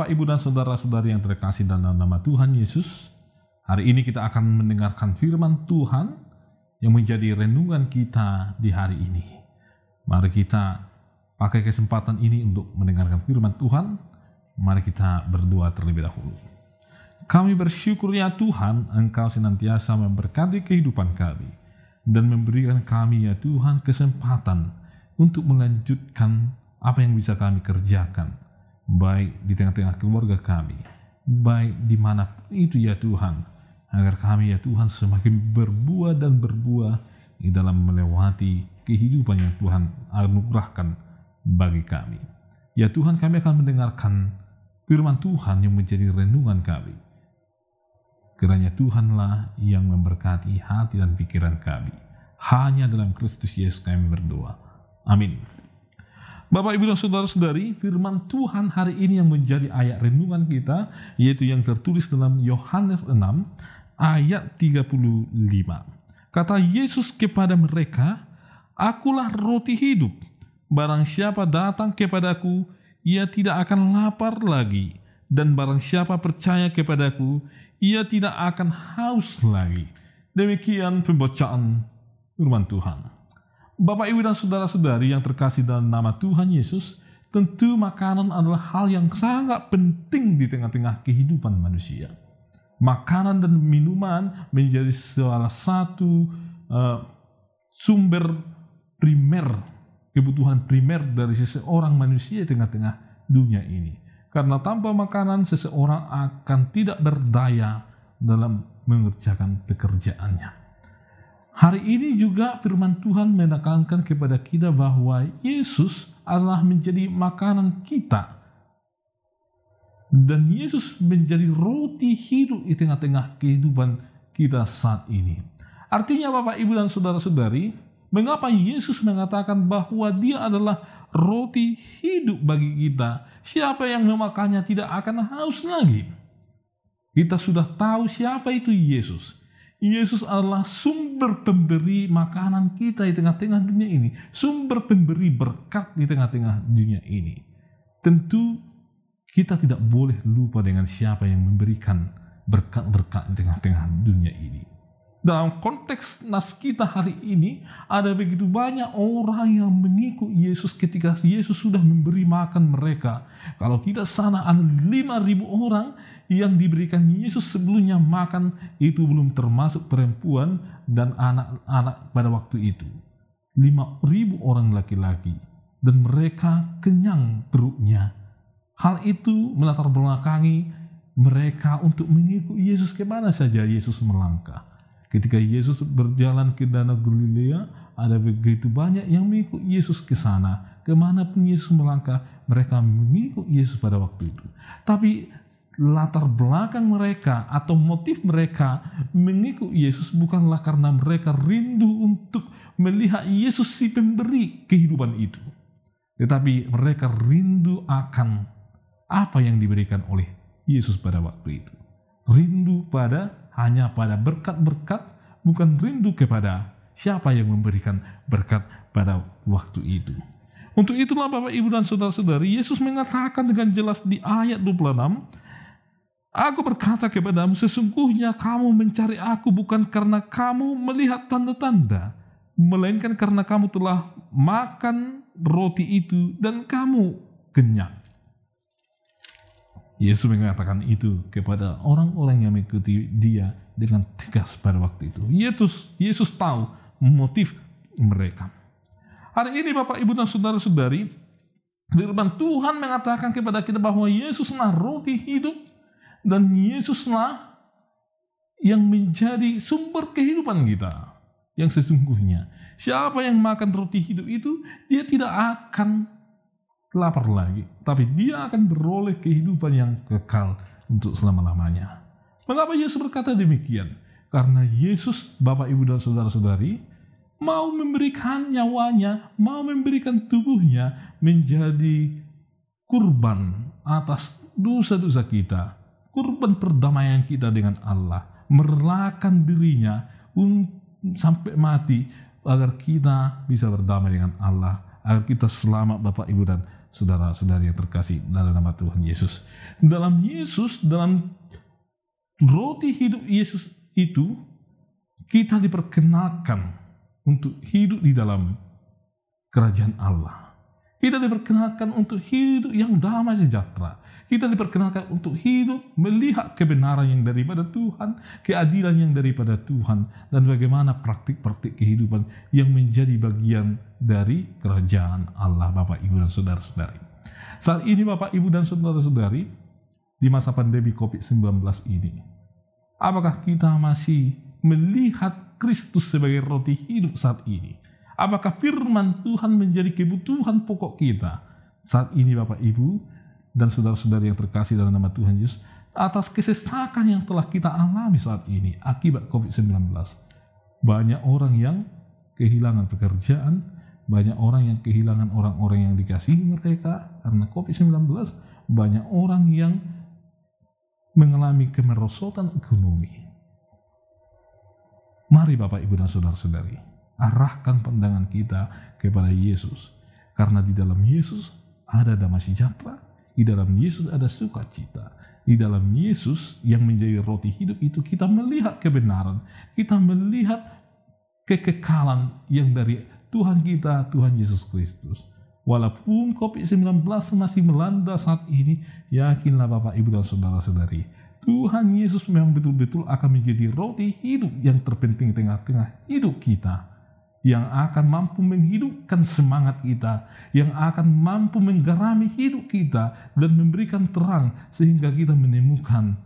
Bapak Ibu dan Saudara-saudari yang terkasih dalam nama Tuhan Yesus. Hari ini kita akan mendengarkan firman Tuhan yang menjadi renungan kita di hari ini. Mari kita pakai kesempatan ini untuk mendengarkan firman Tuhan. Mari kita berdoa terlebih dahulu. Kami bersyukur ya Tuhan, Engkau senantiasa memberkati kehidupan kami dan memberikan kami ya Tuhan kesempatan untuk melanjutkan apa yang bisa kami kerjakan baik di tengah-tengah keluarga kami, baik di mana itu ya Tuhan, agar kami ya Tuhan semakin berbuah dan berbuah di dalam melewati kehidupan yang Tuhan anugerahkan bagi kami. Ya Tuhan kami akan mendengarkan firman Tuhan yang menjadi renungan kami. Kiranya Tuhanlah yang memberkati hati dan pikiran kami. Hanya dalam Kristus Yesus kami berdoa. Amin. Bapak Ibu dan Saudara-saudari, firman Tuhan hari ini yang menjadi ayat renungan kita, yaitu yang tertulis dalam Yohanes 6 ayat 35. Kata Yesus kepada mereka, Akulah roti hidup. Barang siapa datang kepadaku, ia tidak akan lapar lagi. Dan barang siapa percaya kepadaku, ia tidak akan haus lagi. Demikian pembacaan firman Tuhan. Bapak, Ibu, dan saudara-saudari yang terkasih dalam nama Tuhan Yesus, tentu makanan adalah hal yang sangat penting di tengah-tengah kehidupan manusia. Makanan dan minuman menjadi salah satu uh, sumber primer, kebutuhan primer dari seseorang manusia di tengah-tengah dunia ini. Karena tanpa makanan, seseorang akan tidak berdaya dalam mengerjakan pekerjaannya. Hari ini juga firman Tuhan menekankan kepada kita bahwa Yesus adalah menjadi makanan kita. Dan Yesus menjadi roti hidup di tengah-tengah kehidupan kita saat ini. Artinya Bapak, Ibu, dan Saudara-saudari, mengapa Yesus mengatakan bahwa dia adalah roti hidup bagi kita. Siapa yang memakannya tidak akan haus lagi. Kita sudah tahu siapa itu Yesus. Yesus adalah sumber pemberi makanan kita di tengah-tengah dunia ini, sumber pemberi berkat di tengah-tengah dunia ini. Tentu kita tidak boleh lupa dengan siapa yang memberikan berkat-berkat di tengah-tengah dunia ini. Dalam konteks nas kita hari ini, ada begitu banyak orang yang mengikut Yesus ketika Yesus sudah memberi makan mereka. Kalau tidak salah ada 5.000 orang yang diberikan Yesus sebelumnya makan itu belum termasuk perempuan dan anak-anak pada waktu itu. Lima ribu orang laki-laki dan mereka kenyang perutnya. Hal itu melatar belakangi mereka untuk mengikuti Yesus ke mana saja Yesus melangkah. Ketika Yesus berjalan ke Danau Galilea, ada begitu banyak yang mengikut Yesus ke sana. Ke mana pun Yesus melangkah, mereka mengikut Yesus pada waktu itu. Tapi latar belakang mereka atau motif mereka mengikut Yesus bukanlah karena mereka rindu untuk melihat Yesus si pemberi kehidupan itu. Tetapi mereka rindu akan apa yang diberikan oleh Yesus pada waktu itu. Rindu pada hanya pada berkat-berkat, bukan rindu kepada siapa yang memberikan berkat pada waktu itu. Untuk itulah Bapak Ibu dan Saudara-saudari, Yesus mengatakan dengan jelas di ayat 26, Aku berkata kepadamu, sesungguhnya kamu mencari aku bukan karena kamu melihat tanda-tanda, melainkan karena kamu telah makan roti itu dan kamu kenyang. Yesus mengatakan itu kepada orang-orang yang mengikuti dia dengan tegas pada waktu itu. Yesus, Yesus tahu motif mereka. Hari ini Bapak, Ibu, dan Saudara-saudari, firman Tuhan mengatakan kepada kita bahwa Yesuslah roti hidup dan Yesuslah yang menjadi sumber kehidupan kita yang sesungguhnya. Siapa yang makan roti hidup itu, dia tidak akan lapar lagi, tapi dia akan beroleh kehidupan yang kekal untuk selama-lamanya. Mengapa Yesus berkata demikian? Karena Yesus, Bapak, Ibu, dan Saudara-saudari, mau memberikan nyawanya, mau memberikan tubuhnya menjadi kurban atas dosa-dosa kita kurban perdamaian kita dengan Allah, merelakan dirinya sampai mati agar kita bisa berdamai dengan Allah, agar kita selamat Bapak Ibu dan saudara-saudari yang terkasih dalam nama Tuhan Yesus. Dalam Yesus, dalam roti hidup Yesus itu, kita diperkenalkan untuk hidup di dalam kerajaan Allah. Kita diperkenalkan untuk hidup yang damai sejahtera. Kita diperkenalkan untuk hidup melihat kebenaran yang daripada Tuhan, keadilan yang daripada Tuhan, dan bagaimana praktik-praktik kehidupan yang menjadi bagian dari kerajaan Allah, Bapak, Ibu, dan Saudara-saudari. Saat ini Bapak, Ibu, dan Saudara-saudari, di masa pandemi COVID-19 ini, apakah kita masih melihat Kristus sebagai roti hidup saat ini? Apakah firman Tuhan menjadi kebutuhan pokok kita saat ini Bapak Ibu dan saudara-saudari yang terkasih dalam nama Tuhan Yesus atas kesesakan yang telah kita alami saat ini akibat COVID-19. Banyak orang yang kehilangan pekerjaan, banyak orang yang kehilangan orang-orang yang dikasihi mereka karena COVID-19, banyak orang yang mengalami kemerosotan ekonomi. Mari Bapak Ibu dan Saudara-saudari, arahkan pandangan kita kepada Yesus. Karena di dalam Yesus ada damai sejahtera, di dalam Yesus ada sukacita, di dalam Yesus yang menjadi roti hidup itu kita melihat kebenaran, kita melihat kekekalan yang dari Tuhan kita, Tuhan Yesus Kristus. Walaupun COVID-19 masih melanda saat ini, yakinlah Bapak, Ibu, dan Saudara-saudari, Tuhan Yesus memang betul-betul akan menjadi roti hidup yang terpenting tengah-tengah hidup kita yang akan mampu menghidupkan semangat kita, yang akan mampu menggarami hidup kita dan memberikan terang sehingga kita menemukan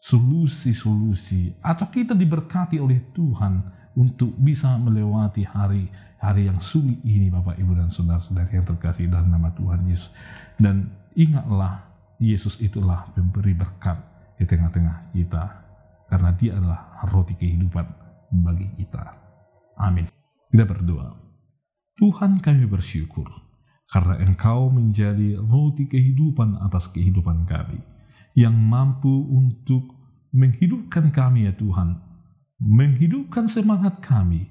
solusi-solusi atau kita diberkati oleh Tuhan untuk bisa melewati hari-hari yang sulit ini Bapak Ibu dan Saudara-saudari yang terkasih dalam nama Tuhan Yesus. Dan ingatlah Yesus itulah pemberi berkat di tengah-tengah kita karena dia adalah roti kehidupan bagi kita. Amin. Kita berdoa. Tuhan kami bersyukur karena Engkau menjadi roti kehidupan atas kehidupan kami yang mampu untuk menghidupkan kami ya Tuhan, menghidupkan semangat kami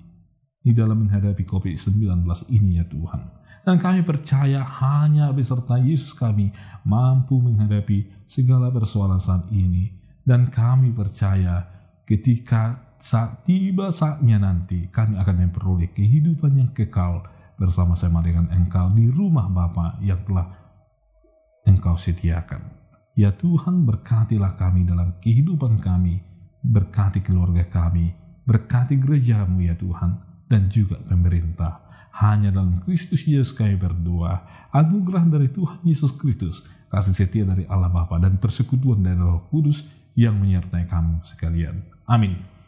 di dalam menghadapi COVID-19 ini ya Tuhan. Dan kami percaya hanya beserta Yesus kami mampu menghadapi segala persoalan saat ini. Dan kami percaya ketika saat tiba saatnya nanti kami akan memperoleh kehidupan yang kekal bersama-sama dengan engkau di rumah Bapa yang telah engkau sediakan. Ya Tuhan berkatilah kami dalam kehidupan kami, berkati keluarga kami, berkati gerejamu ya Tuhan, dan juga pemerintah. Hanya dalam Kristus Yesus kami berdoa, anugerah dari Tuhan Yesus Kristus, kasih setia dari Allah Bapa dan persekutuan dari Roh Kudus yang menyertai kamu sekalian. Amin.